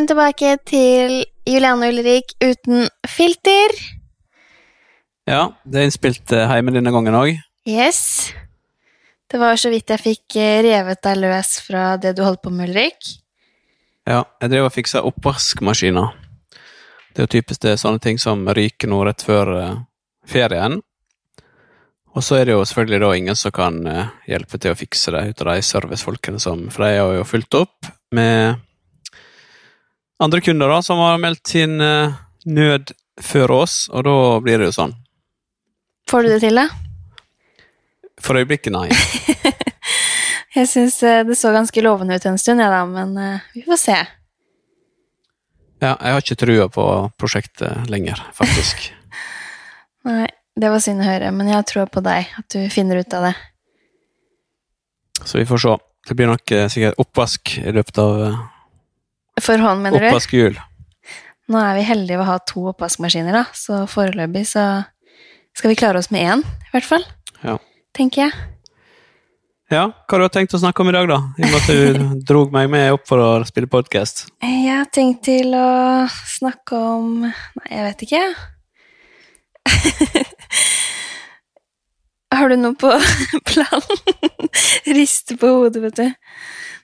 Velkommen tilbake til Juliane Ulrik uten filter. Ja, det er innspilt eh, hjemme denne gangen òg. Yes. Det var så vidt jeg fikk eh, revet deg løs fra det du holdt på med, Ulrik. Ja, jeg drev og fiksa oppvaskmaskiner. Det er jo typisk det er sånne ting som ryker nå rett før eh, ferien. Og så er det jo selvfølgelig da ingen som kan eh, hjelpe til å fikse det, ut av de servicefolkene som For de har jo fulgt opp med andre kunder da, som har meldt sin eh, nød før oss, og da blir det jo sånn. Får du det til, da? For øyeblikket, nei. Jeg syns det så ganske lovende ut en stund, jeg, da, men eh, vi får se. Ja, jeg har ikke trua på prosjektet lenger, faktisk. Nei, det var synd å høre, men jeg har trua på deg, at du finner ut av det. Så vi får se. Det blir nok eh, sikkert oppvask i løpet av eh, For hånd, mener du? oppvaskhjul. Nå er vi heldige ved å ha to oppvaskmaskiner, da, så foreløpig så skal vi klare oss med én, i hvert fall. Ja. Tenker jeg. Ja, hva har du tenkt å snakke om i dag, da? I og med at du drog meg med opp for å spille podkast. Jeg har tenkt til å snakke om Nei, jeg vet ikke. Har du noe på planen? Riste på hodet, vet du.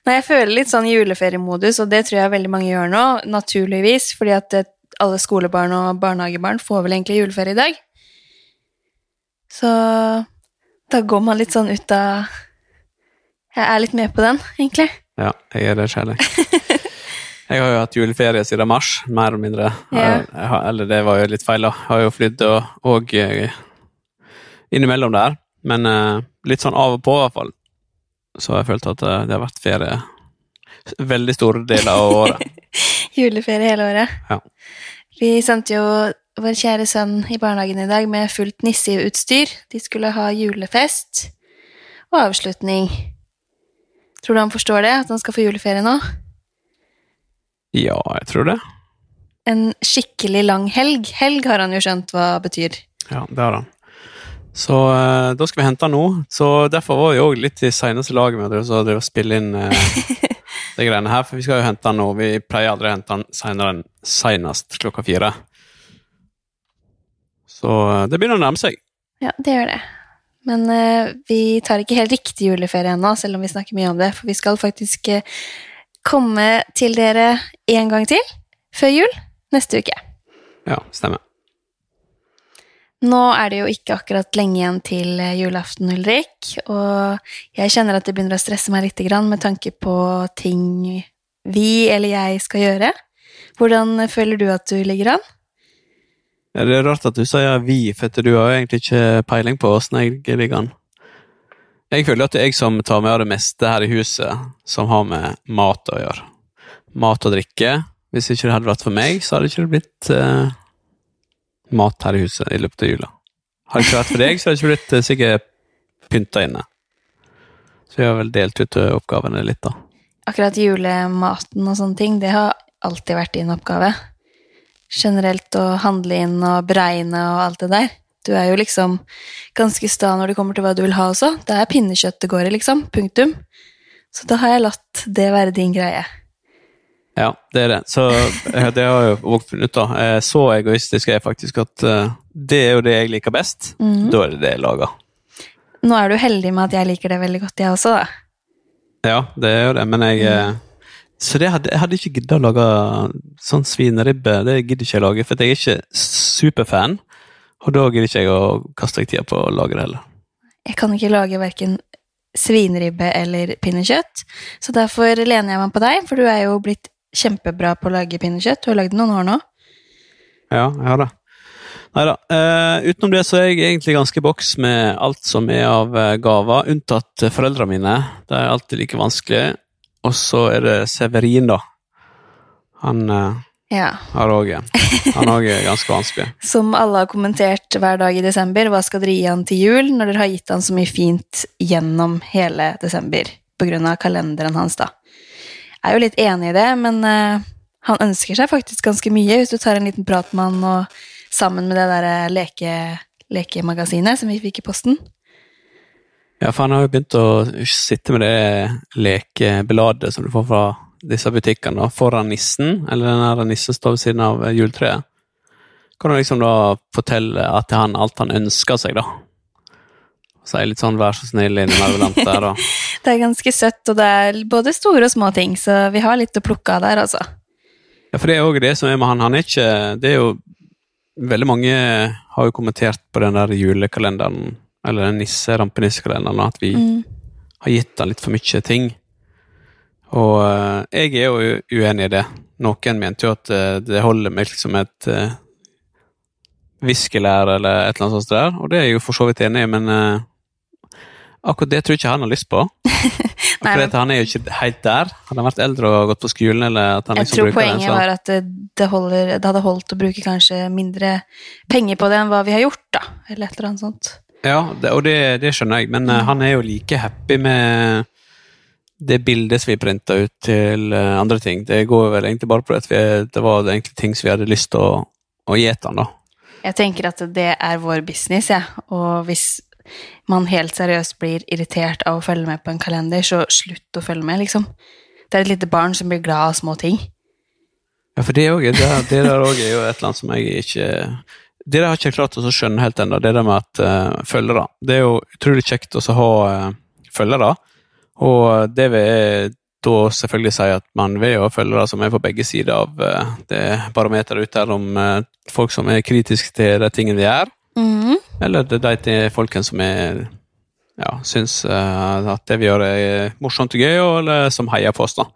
Nei, jeg føler litt sånn juleferiemodus, og det tror jeg veldig mange gjør nå, naturligvis, fordi at det, alle skolebarn og barnehagebarn får vel egentlig juleferie i dag. Så da går man litt sånn ut av Jeg er litt med på den, egentlig. Ja, jeg er det sjæl, jeg. Jeg har jo hatt juleferie siden mars, mer eller mindre. Ja. Har, eller det var jo litt feil, da. Jeg har jo flydd og, og eh, innimellom der. Men uh, litt sånn av og på, i hvert fall. Så har jeg følt at eh, det har vært ferie veldig store deler av året. Juleferie hele året. Ja. Vi sendte jo vår kjære sønn i barnehagen i dag med fullt nisseutstyr. De skulle ha julefest og avslutning. Tror du han forstår det, at han skal få juleferie nå? Ja, jeg tror det. En skikkelig lang helg. Helg har han jo skjønt hva betyr. Ja, det har han. Så uh, da skal vi hente han nå. Så derfor var vi òg litt i seneste laget med å spille inn uh, de greiene her, for vi skal jo hente han nå. Vi pleier aldri å hente han senere enn senest klokka fire. Så uh, det begynner å nærme seg. Ja, det gjør det. Men vi tar ikke helt riktig juleferie ennå, selv om vi snakker mye om det, for vi skal faktisk komme til dere en gang til før jul neste uke. Ja, stemmer. Nå er det jo ikke akkurat lenge igjen til eh, julaften, Ulrik, og jeg kjenner at det begynner å stresse meg litt med tanke på ting vi eller jeg skal gjøre. Hvordan føler du at du ligger an? Ja, det er rart at du sier vi, for du har jo egentlig ikke peiling på åssen jeg ligger an. Jeg føler at det er jeg som tar meg av det meste her i huset som har med mat å gjøre. Mat og drikke. Hvis ikke det hadde vært for meg, så hadde det ikke blitt eh, mat her i huset i løpet av jula. Hadde det ikke vært for deg, så hadde det ikke blitt eh, sikkert pynta inne. Så jeg har vel delt ut eh, oppgavene litt, da. Akkurat julematen og sånne ting, det har alltid vært din oppgave. Generelt å handle inn og beregne og alt det der. Du er jo liksom ganske sta når det kommer til hva du vil ha også. Det er pinnekjøtt det går i, liksom. Punktum. Så da har jeg latt det være din greie. Ja, det er det. Så eh, det har jeg jo også funnet ut, da. Eh, Så egoistisk er jeg faktisk at eh, det er jo det jeg liker best. Mhm. Da er det det jeg lager. Nå er du heldig med at jeg liker det veldig godt, jeg også, da. Ja, det er jo det, men jeg mm. Så det hadde, jeg hadde ikke giddet å lage sånn svineribbe. Det gidder ikke jeg lage, for jeg er ikke superfan. Og da gidder ikke jeg å kaste vekk tida på å lage det heller. Jeg kan ikke lage verken svineribbe eller pinnekjøtt, så derfor lener jeg meg på deg, for du er jo blitt kjempebra på å lage pinnekjøtt. Du har lagd noen år nå. Ja, jeg har det. Nei da. Uh, utenom det så er jeg egentlig ganske boks med alt som er av eh, gaver, unntatt eh, foreldrene mine. Det er alltid like vanskelig. Og så er det Severin, da. Han uh, Ja. har òg Han òg er ganske vanskelig. Som alle har kommentert hver dag i desember, hva skal dere gi han til jul, når dere har gitt han så mye fint gjennom hele desember, på grunn av kalenderen hans, da. Er jo litt enig i det, men eh, han ønsker seg faktisk ganske mye, hvis du tar en liten prat med han og sammen med det der eh, leke, lekemagasinet som vi fikk i posten. Ja, for han har jo begynt å sitte med det lekebladet som du får fra disse butikkene foran nissen, eller den der nissen står ved siden av eh, juletreet, kan du liksom da fortelle at er han alt han ønsker seg, da. Si litt sånn 'vær så snill' innimellom der, da. Det er ganske søtt, og det er både store og små ting, så vi har litt å plukke av der, altså. Ja, for det er òg det som er med han. Han er ikke Det er jo Veldig mange har jo kommentert på den der julekalenderen, eller den nisse, rampenissekalenderen, at vi Mm. har gitt han litt for mye ting. Og eh, jeg er jo uenig i det. Noen mente jo at eh, det holder med liksom et uh, viskelær eller et eller annet sånt der, og det er jeg jo for så vidt enig i, men eh, akkurat det tror jeg ikke han har lyst på. Nei, men- han er jo ikke helt der. Hadde han vært eldre og gått på skolen, eller at han Jeg liksom tror poenget den, så- var at det, holder, det hadde holdt å bruke kanskje mindre penger på det enn hva vi har gjort, da. Eller et eller annet sånt. Ja, det, og det, det skjønner jeg, men mm. han er jo like happy med det bildet som vi printa ut til eh, andre ting. Det går vel egentlig bare på at vi, det var egentlig ting som vi hadde lyst til å, å gi til han, da. Jeg tenker at det er vår business, jeg. Og hvis man helt seriøst blir irritert av å følge med på en kalender, så slutt å følge med, liksom. Det er et lite barn som blir glad av små ting. Ja, for det, også, det, det der òg er jo et eller annet som jeg ikke Det der har ikke klart å skjønne helt ennå, det der med at uh, følgere Det er jo utrolig kjekt å ha uh, følgere, og det vil da selvfølgelig si at man vil jo følgere som er på begge sider av uh, det barometeret ute her om folk som er kritiske til de tingene vi gjør, Mhm. eller er de folkene som er ja, syns uh, at det vi gjør er morsomt og gøy, eller som heier på oss, da.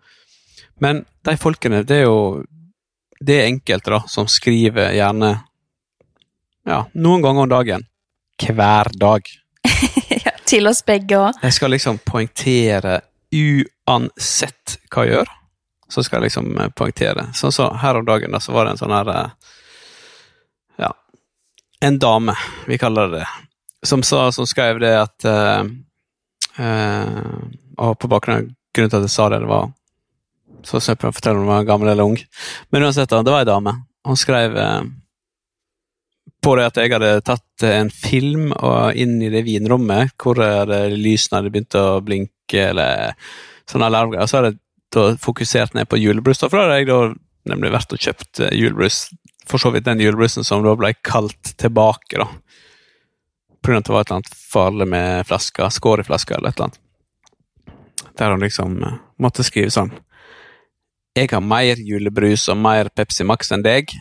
Men de folkene, det er jo det er enkelte da, som skriver gjerne ja, noen ganger om dagen. Hver dag. ja, til oss begge òg. Jeg skal liksom poengtere uansett hva jeg gjør. Så skal jeg liksom eh, poengtere. Sånn så her om dagen da, så var det en sånn her eh, en dame, vi kaller det det, som, sa, som skrev det at uh, uh, Og på bakgrunn av grunnen til at jeg sa det, det var Så skal jeg å fortelle om hun var gammel eller ung. Men uansett, det var ei dame. Hun skrev uh, på det at jeg hadde tatt en film og inn i det vinrommet hvor lysene hadde begynt å blinke, eller sånne alarmgreier. Så hadde jeg da fokusert ned på julebrus. For da hadde jeg da nemlig vært og kjøpt julebrus. For så vidt den julebrusen som da ble kalt tilbake, da. Av at det var et eller annet farlig med flaska, skår i flaska eller et eller annet. Der hun liksom eh, måtte skrive sånn Jeg har mer julebrus og mer Pepsi Max enn deg,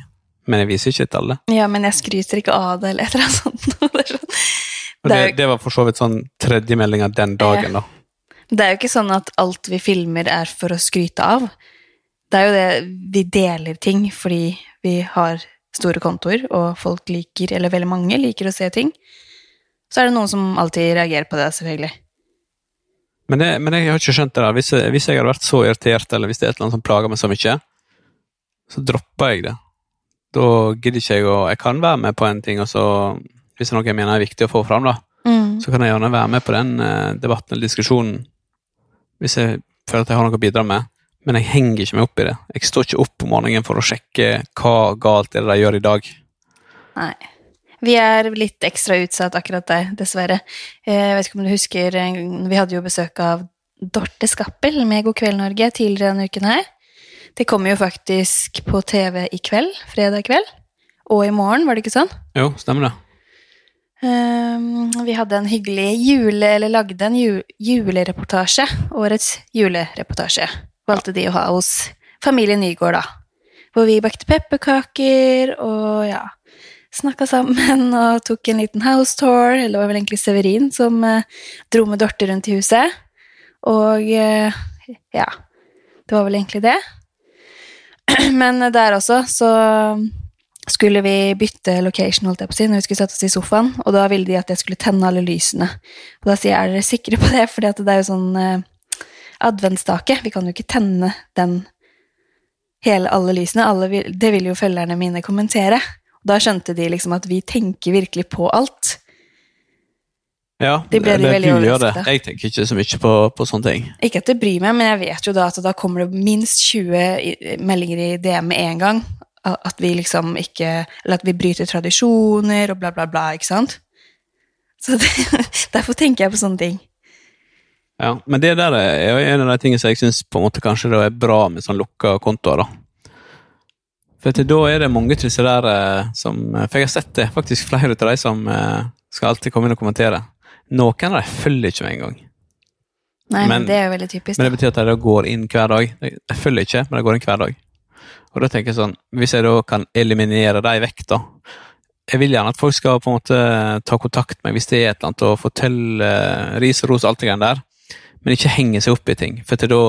men jeg viser ikke til alle. Ja, men jeg skryter ikke av det, eller et eller annet sånt. Det sånn. Det det, jo- det var for så vidt sånn tredjemeldinga den dagen, da. det er jo ikke sånn at alt vi filmer er for å skryte av. Det er jo det vi deler ting fordi vi har store kontoer, og folk liker, eller veldig mange liker å se ting. Så er det noen som alltid reagerer på det, selvfølgelig. Men, det, men jeg har ikke skjønt det. da. Hvis hvis jeg hadde vært så irritert, eller hvis det er et eller annet som plager meg så mye, så dropper jeg det. Da gidder ikke jeg å Jeg kan være med på en ting, og så Hvis det er noe jeg mener er viktig å få fram, da, Mm. så kan jeg gjerne være med på den eh, debatten eller diskusjonen hvis jeg føler at jeg har noe å bidra med. Men jeg henger ikke meg opp i det. Jeg står ikke opp om morgenen for å sjekke hva galt er det de gjør i dag. Nei. Vi er litt ekstra utsatt akkurat der, dessverre. Eh, Jeg vet ikke om du husker, vi hadde jo besøk av Dorte Skappel med God kveld Norge tidligere denne uken her. Det kommer jo faktisk på TV i kveld, fredag kveld. Og i morgen, var det ikke sånn? Jo, stemmer det. Um, vi hadde en hyggelig jule, eller lagde en ju, julereportasje. Årets julereportasje valgte de å ha hos familien Nygård, da. Hvor vi bakte pepperkaker og ja, snakka sammen og tok en liten house tour. Eller det var vel egentlig Severin som eh, dro med Dorte rundt i huset. Og eh, ja, det var vel egentlig det. Men der også så skulle vi bytte location holdt jeg på å si, når vi skulle sette oss i sofaen, og da ville de at jeg skulle tenne alle lysene. Og da sier jeg, er dere sikre på det? At det er jo sånn eh, adventsstake. Vi kan jo ikke tenne den hele alle lysene. Alle det vil jo følgerne mine kommentere. Da skjønte de liksom at vi tenker virkelig på alt. Ja, De ble eller veldig du gjør det. Jeg tenker ikke så mye på, på sånne ting. Ikke at det bryr meg, men jeg vet jo da at da kommer det minst 20 meldinger i DM med en gang. At vi liksom ikke Eller at vi bryter tradisjoner og bla, bla, bla, ikke sant? Så det, derfor tenker jeg på sånne ting. Ja, men det der er jo en av de tingene som jeg syns kanskje er bra med sånn lukka kontoer. da. For til da er det mange til disse der eh, som For jeg har sett det, faktisk flere av de som eh, skal alltid komme inn og kommentere. Noen av dem følger ikke med engang. Nei, men, Men- det er jo veldig typisk. Men det betyr at de går inn hver dag. De følger ikke, men de går inn hver dag. Og da tenker jeg sånn, Hvis jeg da kan eliminere de vekk, da Jeg vil gjerne at folk skal på en måte ta kontakt med meg hvis det er et eller annet, og fortelle eh, ris og ros og alt det greiene der, men ikke henge seg opp i ting. For da,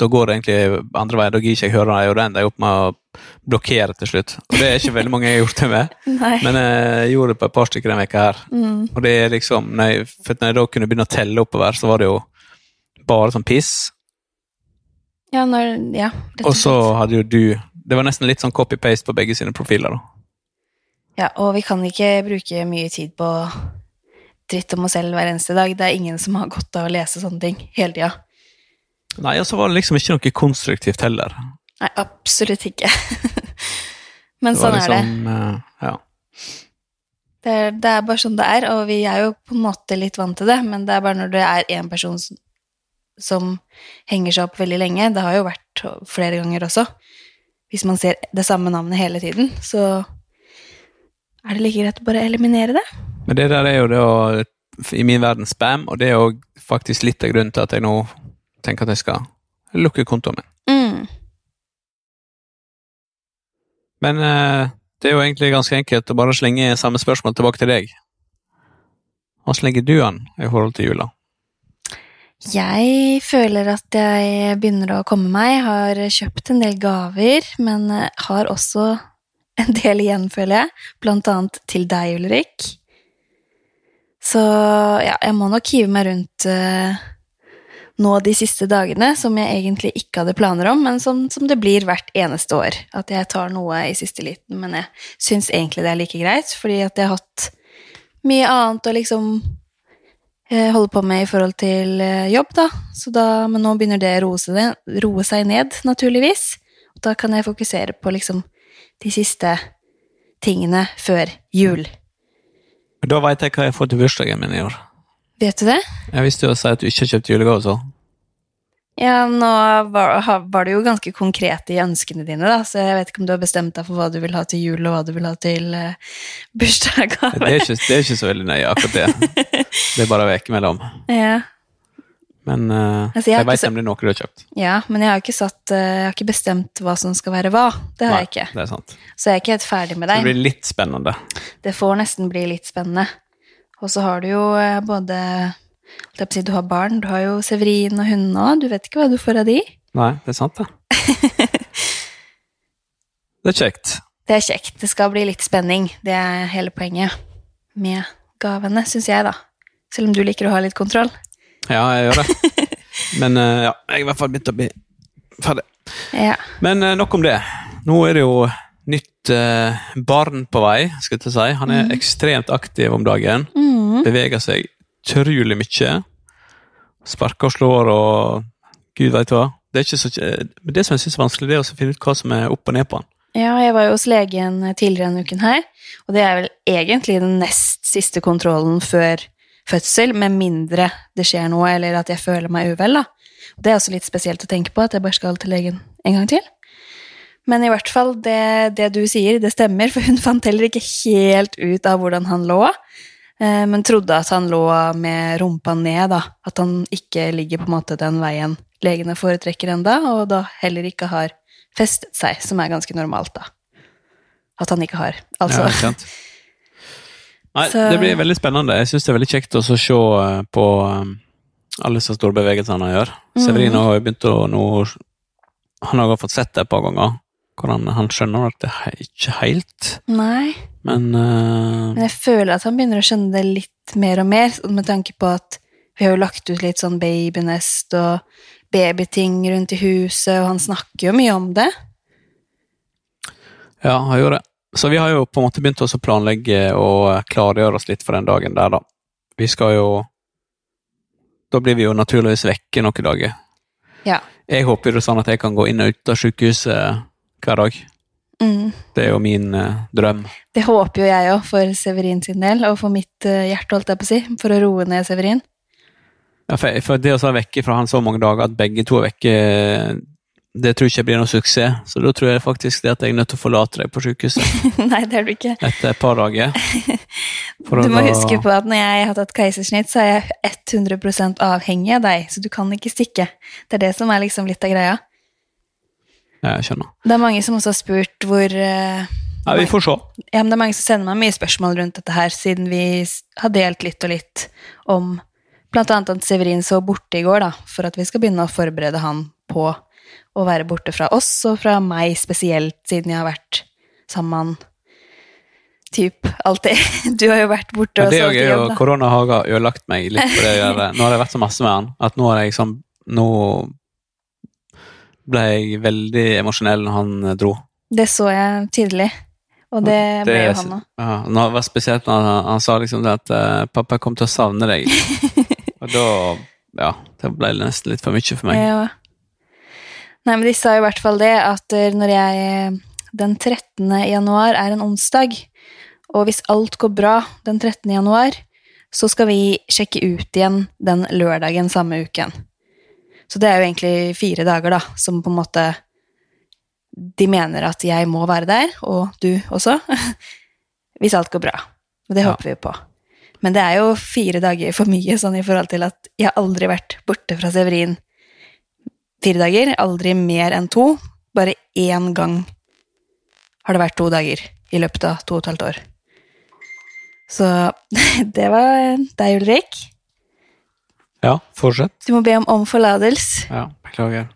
da går det egentlig andre veien. Da gidder ikke jeg høre dem, og det ender jeg opp med å blokkere til slutt. Og det er ikke veldig mange jeg har gjort det med, men jeg gjorde det på et par stykker denne veka her. Mm. Og det er liksom, når jeg, for når jeg da kunne begynne å telle oppover, så var det jo bare sånn piss. Ja, når Ja. rett Og så hadde jo du Det var nesten litt sånn copy-paste på begge sine profiler. da. Ja, og vi kan ikke bruke mye tid på dritt om oss selv hver eneste dag. Det er ingen som har godt av å lese sånne ting hele tida. Nei, og så var det liksom ikke noe konstruktivt heller. Nei, absolutt ikke. Men sånn liksom, er det. liksom, eh, Ja. Det er, det er bare sånn det er, og vi er jo på en måte litt vant til det, men det er bare når det er én person som, som henger seg opp veldig lenge, det har jo vært flere ganger også, hvis man ser det samme navnet hele tiden, så er det like greit å bare eliminere det. Men det der er jo det å i min verden spam, og det er jo faktisk litt av grunnen til at jeg nå tenker at jeg skal lukke kontoen min. Mm. Men eh, det er jo egentlig ganske enkelt å bare slenge samme spørsmål tilbake til deg. Hvordan legger du an i forhold til jula? Jeg føler at jeg begynner å komme meg. Jeg har kjøpt en del gaver, men eh, har også en del igjen, føler jeg. Blant annet til deg, Ulrik. Så ja, jeg må nok hive meg rundt uh, nå de siste dagene, som jeg egentlig ikke hadde planer om, men som, som det blir hvert eneste år. At jeg tar noe i siste liten, men jeg syns egentlig det er like greit, fordi at jeg har hatt mye annet å liksom eh, holde på med i forhold til eh, jobb, da. Da. Men nå begynner det å roe roe seg ned, naturligvis. Og da kan jeg fokusere på liksom de siste tingene før jul. Da veit jeg hva jeg får til bursdagen min i år. Vet du det? Jeg visste jo å si at du ikke har kjøpt julegave, så. Ja, nå var, var du jo ganske konkret i ønskene dine, da, så jeg vet ikke om du har bestemt deg for hva du vil ha til jul, og hva du vil ha til uh, Det bursdagsgave. ikke, det er ikke så veldig nøye, akkurat det. Det er bare å veke mellom. Ja. Men uh, Altså, jeg jeg veit så- nemlig noe du har kjøpt. ja, men jeg har ikke satt uh, Jeg har ikke bestemt hva som skal være hva. Det har Nei, jeg ikke. Det er sant. Så jeg er ikke helt ferdig med deg Det blir litt spennende. Det får nesten bli litt spennende. Og så har du jo eh, både jeg si, Du har barn, du har jo Severin og hundene òg. Du vet ikke hva du får av de. Nei, det er sant, det. Det er kjekt. Det er kjekt. Det skal bli litt spenning. Det er hele poenget med gavene, syns jeg, da. Selv om du liker å ha litt kontroll. Ja, jeg gjør det. Men eh, ja, jeg har i hvert fall begynt å bli ferdig. Ja. Men eh, nok om det. Nå er det jo nytt eh, barn på vei, skal jeg si. Han er ekstremt aktiv om dagen. Mm. Beveger seg utrolig mye. Sparker og slår og gud veit hva. Det er så, men det som jeg synes er vanskelig, det er å finne ut hva som er opp og ned på han. ja, jeg var jo hos legen tidligere denne uken her, og det er vel egentlig den nest siste kontrollen før fødsel, med mindre det skjer noe, eller at jeg føler meg uvel, da. Det er også litt spesielt å tenke på, at jeg bare skal til legen en gang til. Men i hvert fall, det, det du sier, det stemmer, for hun fant heller ikke helt ut av hvordan han lå, eh, men trodde at han lå med rumpa ned, da. At han ikke ligger på en måte den veien legene foretrekker enda, og da heller ikke har festet seg, som er ganske normalt, da. At han ikke har. Altså. Ja? Nei, Så- det blir veldig spennende. Jeg syns det er veldig kjekt å se eh, på eh, alle så store bevegelsene han gjør. Severin Severino har begynt å nå Han har fått sett det et par ganger. Hvordan han skjønner at det ikke helt, Nei. men uh, Men jeg føler at han begynner å skjønne det litt mer og mer, med tanke på at vi har jo lagt ut litt sånn babynest og babyting rundt i huset, og han snakker jo mye om det. Ja, han gjør det. Så vi har jo på en måte begynt oss å planlegge og klargjøre oss litt for den dagen der, da. Vi skal jo Da blir vi jo naturligvis vekke noen dager. Ja. Jeg håper jo sånn at jeg kan gå inn og ut av sykehuset hver dag. Mm. Det er jo min eh, drøm. Det håper jo jeg òg, for Severin sin del, og for mitt eh, hjerte, holdt jeg på å si, for å roe ned Severin. Ja, for, for det å være vekke fra han så mange dager, at begge to er vekke, det tror jeg ikke blir noe suksess. Så da tror jeg faktisk det at jeg er nødt til å forlate deg på sykehuset Nei, det er du ikke. etter et par dager. Du må da- huske på at når jeg har tatt keisersnitt, så er jeg 100% avhengig av deg, så du kan ikke stikke. Det er det som er liksom litt av greia. Jeg skjønner. Det er mange som også har spurt hvor uh, Ja, vi får se. Ja, men det er mange som sender meg mye spørsmål rundt dette her, siden vi har delt litt og litt om blant annet at Severin så borte i går, da, for at vi skal begynne å forberede han på å være borte fra oss, og fra meg spesielt, siden jeg har vært sammen typ alltid. Du har jo vært borte og det sovet er jo korona har ødelagt meg litt på det. å gjøre. Nå har jeg vært så masse med han, at nå har jeg liksom Nå ble jeg veldig emosjonell når han eh, dro. Det så jeg tydelig, og det ble jo han òg. Ja, nå var det spesielt når han, han sa liksom det at eh, 'pappa kom til å savne deg'. og da Ja, det ble nesten litt for mye for meg. Ja. Nei, men de sa i hvert fall det, at eh, når jeg Den 13. januar er en onsdag, og hvis alt går bra den 13. januar, så skal vi sjekke ut igjen den lørdagen samme uken. Så det er jo egentlig fire dager, da, som på en måte De mener at jeg må være der, og du også, hvis alt går bra. Og det Ja. håper vi på. Men det er jo fire dager for mye, sånn i forhold til at jeg har aldri vært borte fra Severin fire dager. Aldri mer enn to. Bare én gang har det vært to dager i løpet av to og et halvt år. Så det var deg, Ulrik. Ja, fortsett. Du må be om omforlatelse. Ja, beklager.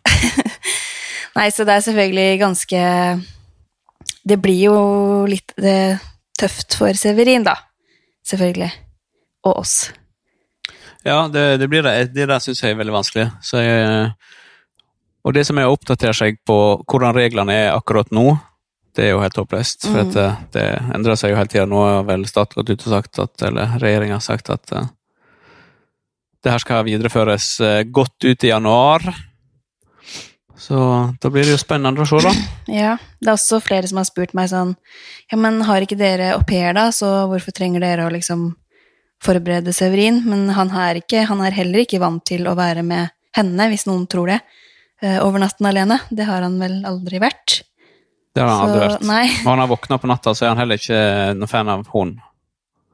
Nei, så det er selvfølgelig ganske Det blir jo litt det, tøft for Severin, da. Selvfølgelig. Og oss. Ja, det, det blir det. Det der syns jeg er veldig vanskelig. Så jeg, og det som er å oppdatere seg på hvordan reglene er akkurat nå, det er jo helt håpløst. For Mm. det, det endrer seg jo hele tida. Nå har vel staten gått ut og sagt at, eller regjeringa har sagt at eh, det her skal videreføres eh, godt ut i januar. Så da blir det jo spennende å se, da. Ja, det er også flere som har spurt meg sånn Ja, men har ikke dere au pair, da, så hvorfor trenger dere å liksom forberede Severin? Men han er, ikke, han er heller ikke vant til å være med henne, hvis noen tror det, eh, over natten alene. Det har han vel aldri vært. Det har han aldri vært. Nei, Når han har våkna på natta, så er han heller ikke noen fan av hund.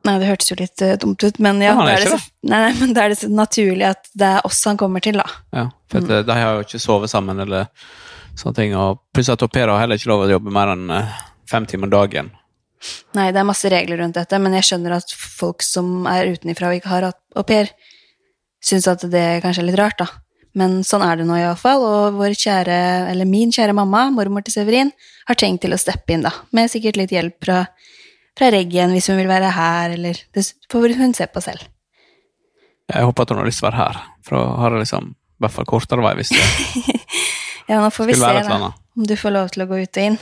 nei, det hørtes jo litt eh, dumt ut, men ja, da er det så, nei, nei, men da er det så naturlig at det er oss han kommer til, da. Ja, for Mm. eh, de har jo ikke sovet sammen eller sånne ting. Og plutselig at au pairer har heller ikke lov å jobbe mer enn eh, fem timer dagen. Nei, det er masse regler rundt dette, men jeg skjønner at folk som er utenifra og ikke har au pair, syns at det kanskje er litt rart, da. Men sånn er det nå iallfall, og vår kjære, eller min kjære mamma, mormor til Severin, har tenkt til å steppe inn, da. Med sikkert litt hjelp fra, fra Reggen hvis hun vil være her, eller Det får hun se på selv. Jeg håper at hun har lyst til å være her, for å har det liksom, i hvert fall kortere vei hvis det Ja, nå får vi se, da, om du får lov til å gå ut og inn.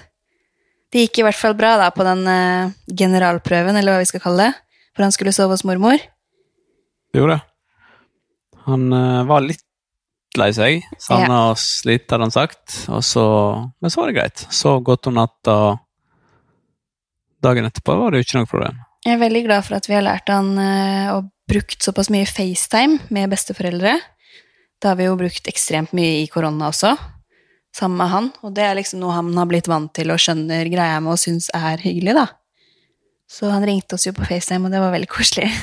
Det gikk i hvert fall bra, da, på den uh, generalprøven, eller hva vi skal kalle det, for han skulle sove hos mormor. Det gjorde det. Han uh, var litt lei seg, savna oss litt, hadde han sagt. Så, men så var det greit. Sov godt om natta. Dagen etterpå var det jo ikke noe problem. Jeg er veldig glad for at vi har lært han eh, og brukt såpass mye FaceTime med besteforeldre. Det har vi jo brukt ekstremt mye i korona også, sammen med han. Og det er liksom noe han har blitt vant til og skjønner greia med og syns er hyggelig, da. Så han ringte oss jo på FaceTime, og det var veldig koselig.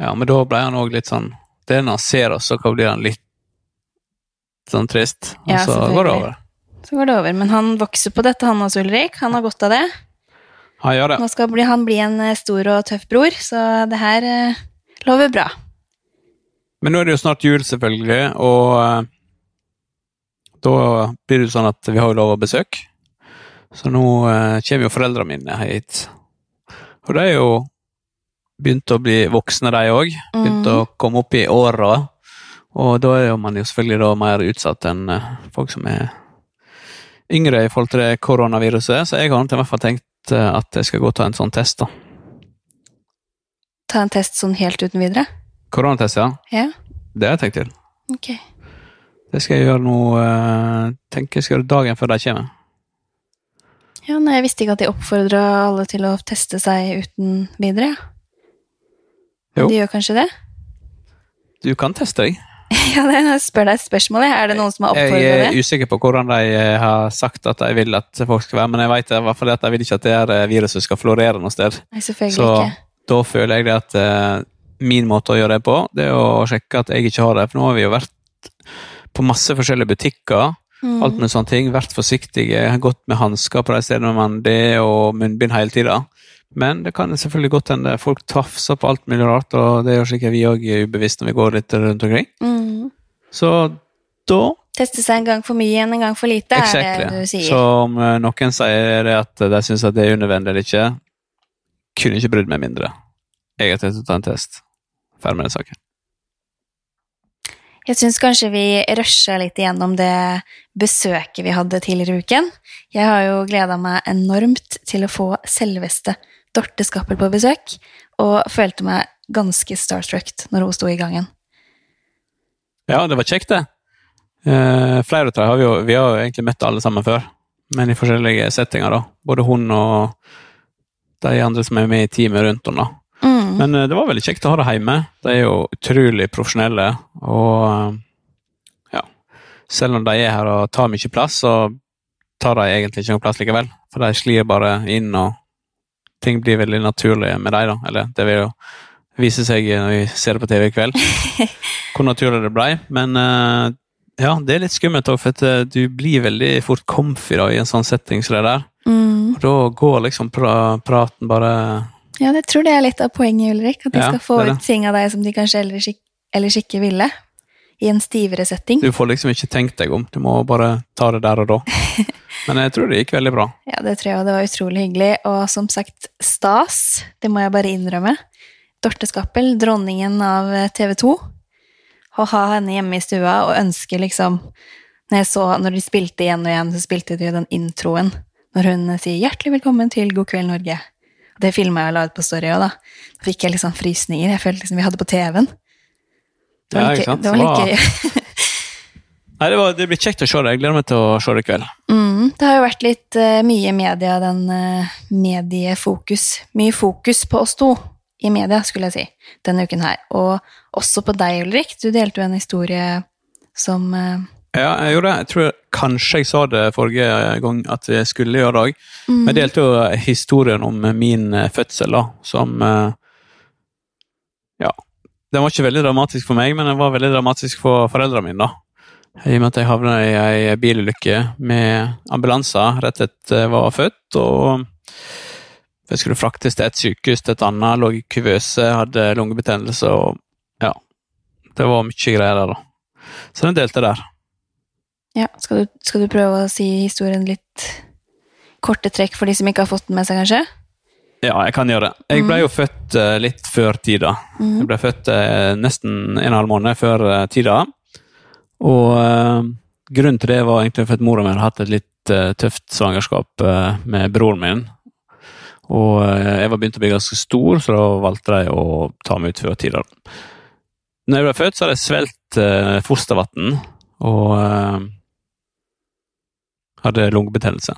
Ja, men da ble han òg litt sånn Det er når han ser oss, så blir han litt sånn trist. Og Ja, så går det over. Så går det over. Men han vokser på dette, han også, Ulrik. Han har godt av det. Han gjør det. Nå skal bli, han bli en eh, stor og tøff bror, så det her eh, lover bra. Men nå er det jo snart jul, selvfølgelig, og eh, da blir det sånn at vi har jo lov å besøke. Så nå eh, kommer jo foreldrene mine hit. Og de er jo begynt å bli voksne, de òg. Begynt å komme opp i åra. Og da er man jo selvfølgelig mer utsatt enn eh, folk som er yngre i forhold til det koronaviruset. Så jeg har i hvert fall tenkt eh, at jeg skal gå og ta en sånn test, da. Ta en test sånn helt uten videre. Koronatest, ja. Ja, Det har jeg tenkt til. ok. Det skal jeg gjøre nå eh, Tenker jeg skal gjøre dagen før de kommer. Ja, nei, jeg visste ikke at de oppfordra alle til å teste seg uten videre. Jo. De gjør kanskje det? Du kan teste deg. Ja, det- jeg spør deg et spørsmål. Er det noen som har Jeg er usikker på hvordan de eh, har sagt at de vil at folk skal være, men jeg vet i hvert fall at de vil ikke at det her eh, viruset skal florere noe sted. Nei, selvfølgelig Så ikke. da føler jeg det at uh, min måte å gjøre det på, det er å sjekke at jeg ikke har det. For nå har vi jo vært på masse forskjellige butikker, Mm. alt med sånne ting. Vært forsiktige, gått med hansker på de stedene man det, og munnbind hele tida. Men det kan selvfølgelig godt hende folk tafser på alt mulig rart, og det gjør sikkert vi òg ubevisst når vi går litt rundt omkring. Mm. Så da Teste seg en gang for mye enn en gang for lite, er det du sier. Så om eh, noen sier det at de syns det er unødvendig eller ikke, kunne ikke brydd meg mindre. Jeg har tatt å ta en test. Ferdig med den saken. Jeg syns kanskje vi rusha litt igjennom det besøket vi hadde tidligere i uken. Jeg har jo gleda meg enormt til å få selveste Dorte Skappel på besøk, og følte meg ganske starstruck når hun sto i gangen. Ja, det var kjekt, det. Eh, flere av dem har vi jo Vi har jo egentlig møtt alle sammen før, men i forskjellige settinger, da. Både hun og de andre som er med i teamet rundt henne, da. Mm. Men eh, det var veldig kjekt å ha det hjemme. De er jo utrolig profesjonelle, og eh, ja Selv om de er her og tar mye plass, så tar de egentlig ikke noe plass likevel. For de sklir bare inn, og ting blir veldig naturlig med deg, da. Eller det vil jo vise seg når vi ser det på TV i kveld, hvor naturlig det blei. Men eh, ja, det er litt skummelt òg, for eh, du blir veldig fort comfy da, i en sånn setting som det der. Mm. Og da går liksom pra praten bare Ja, jeg tror det er litt av poenget, Ulrik. At de Ja, skal få ut ting av deg som de kanskje ellers ellers ikke ville. I en stivere setting. Du får liksom ikke tenkt deg om, du må bare ta det der og da. Men jeg tror det gikk veldig bra. Ja, det tror jeg, det var utrolig hyggelig. Og som sagt, stas. Det må jeg bare innrømme. Dorte Skappel, dronningen av TV 2. Å ha henne hjemme i stua og ønske liksom Når så, når de spilte igjen og igjen, så spilte de jo den introen. Når hun sier 'Hjertelig velkommen til God kveld, Norge'. Det filma jeg og la ut på Story òg, da. Da fikk jeg liksom frysninger. Jeg følte liksom vi hadde på TV-en. Det var Ja, ikke sant? Det var gøy. Nei, det, var, det blir kjekt å se det. Jeg gleder meg til å se det i kveld. Mm, det har jo vært litt uh, mye media, den uh, mediefokus. Mye fokus på oss to i media, skulle jeg si, denne uken her. Og også på deg, Ulrik. Du delte jo en historie som uh, Ja, jeg gjorde det. Jeg tror kanskje jeg sa det forrige gang at jeg skulle gjøre det òg. mm, Jeg delte jo historien om min fødsel, da, som Ja. Den var ikke veldig dramatisk for meg, men den var veldig dramatisk for foreldrene mine, da. I og med at jeg havna i ei bilulykke med ambulanser rett etter jeg var født. og Jeg skulle fraktes til et sykehus til et annet, lå i kuvøse, hadde lungebetennelse og Ja. Det var mye greier der, da. Så den delte der. Ja, skal du, skal du prøve å si historien litt korte trekk for de som ikke har fått den med seg, kanskje? Ja, jeg kan gjøre det. Jeg ble jo født eh, litt før tida. Mm. Jeg ble født eh, nesten en og en halv måned før eh, tida. Og uh, grunnen til det var egentlig for at mora mi hadde hatt et litt uh, tøft svangerskap uh, med broren min. Og jeg var begynt å bli ganske stor, så da valgte de å ta meg ut før tida. Når jeg ble født, så hadde jeg svelget uh, fostervann og hadde lungebetennelse.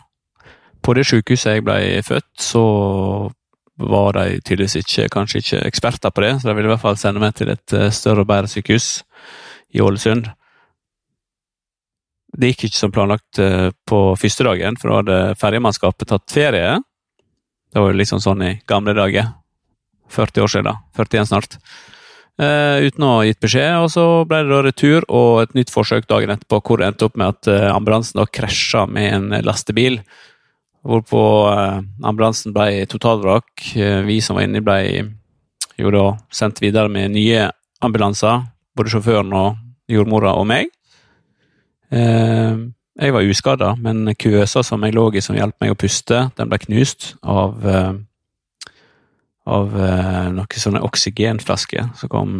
På det sykehuset jeg ble født, så var de tydeligvis ikke, kanskje ikke eksperter på det, så de ville i hvert fall sende meg til et større og bedre sykehus i Ålesund. Det gikk ikke som planlagt eh, på første dagen, for da hadde ferjemannskapet tatt ferie. Det var jo liksom sånn i gamle dager. 40 år siden, 41 snart. Eh, uten å ha gitt beskjed, og så ble det da retur og et nytt forsøk dagen etterpå, hvor det endte opp med at eh, ambulansen da krasja med en lastebil. Hvorpå eh, ambulansen ble totalvrak. Eh, vi som var inni, ble jo da sendt videre med nye ambulanser. Både sjåføren og jordmora og meg. Eh, jeg var uskada, men kuøsa som jeg lå i som hjalp meg å puste, den ble knust av eh, av eh, noen sånne oksygenflasker som kom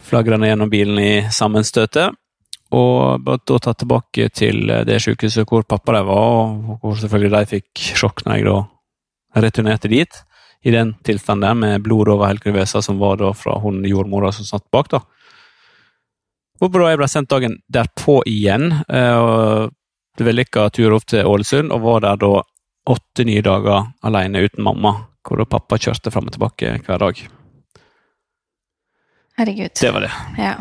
flagrende gjennom bilen i sammenstøtet. Og ble da tatt tilbake til det sykehuset hvor pappa de var, og hvor selvfølgelig de fikk sjokk når jeg da returnerte dit. I den tilstanden der, med blod over hele kuvøsa, som var da fra hun jordmora som satt bak. da. Hvorpå jeg ble sendt dagen derpå igjen, eh, og det vellykka tur opp til Ålesund, og var der da åtte nye dager alene uten mamma, hvor da pappa kjørte fram og tilbake hver dag. Herregud. Det var det. Ja.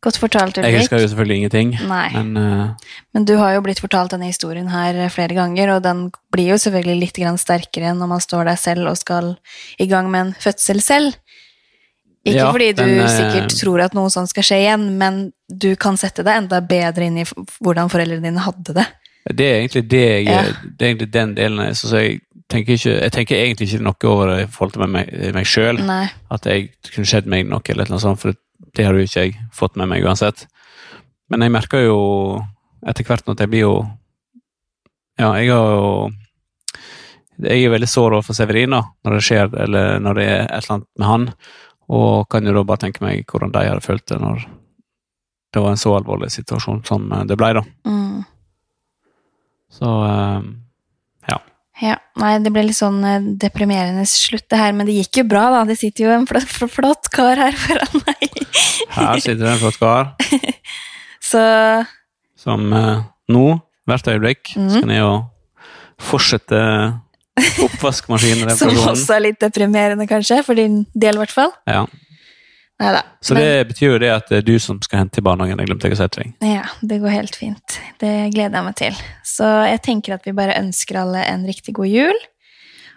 Godt fortalt, Ulrik. Jeg husker jo selvfølgelig ingenting, men uh... Men du har jo blitt fortalt denne historien her flere ganger, og den blir jo selvfølgelig litt sterkere når man står der selv og skal i gang med en fødsel selv. Ikke Ja, fordi du den, eh, sikkert tror at noe sånt skal skje igjen, men du kan sette deg enda bedre inn i hvordan foreldrene dine hadde det. det er egentlig det jeg, Ja. det er egentlig den delen jeg, så jeg, tenker ikke, jeg tenker egentlig ikke noe over det i forhold til meg, meg sjøl. At jeg kunne skjedd meg noe, eller noe sånt, for det har jo ikke jeg fått med meg uansett. Men jeg merker jo etter hvert at jeg blir jo Ja, jeg har jo Jeg er veldig sår overfor Severin da, når det skjer, eller når det er et eller annet med han. Og kan jo da bare tenke meg hvordan de hadde følt det når det var en så alvorlig situasjon som det ble, da. Mm. Så ja. Ja, nei, det ble litt sånn eh, deprimerende slutt det her, men det gikk jo bra, da. Det sitter jo en flott, flott kar her foran meg. her sitter det en flott kar Så som eh, nå, hvert øyeblikk, Mhm. skal ned og fortsette oppvaskmaskinen. Som også er litt deprimerende, kanskje, for din del, i hvert fall. Ja. Neida. Så Men- det betyr jo det at det er du som skal hente i barnehagen. Jeg glemte ikke å si til deg. Ja, det går helt fint. Det gleder jeg meg til. Så jeg tenker at vi bare ønsker alle en riktig god jul.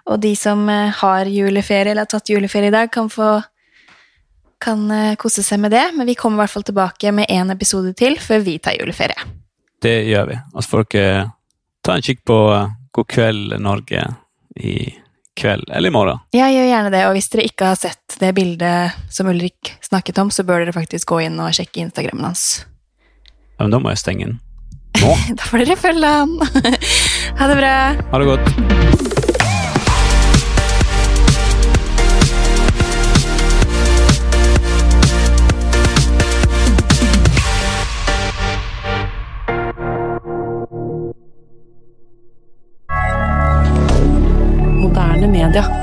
Og de som eh, har juleferie eller har tatt juleferie i dag, kan få kan eh, kose seg med det. Men vi kommer i hvert fall tilbake med én episode til før vi tar juleferie. Det gjør vi. Og så får dere ta en kikk på eh, God kveld Norge i kveld, eller i morgen. Ja, gjør gjerne det, og hvis dere ikke har sett det bildet som Ulrik snakket om, så bør dere faktisk gå inn og sjekke Instagrammen hans. Ja, men da må jeg stenge den. Nå. Da får dere følge han. ha det bra. Ha det godt. Moderne media.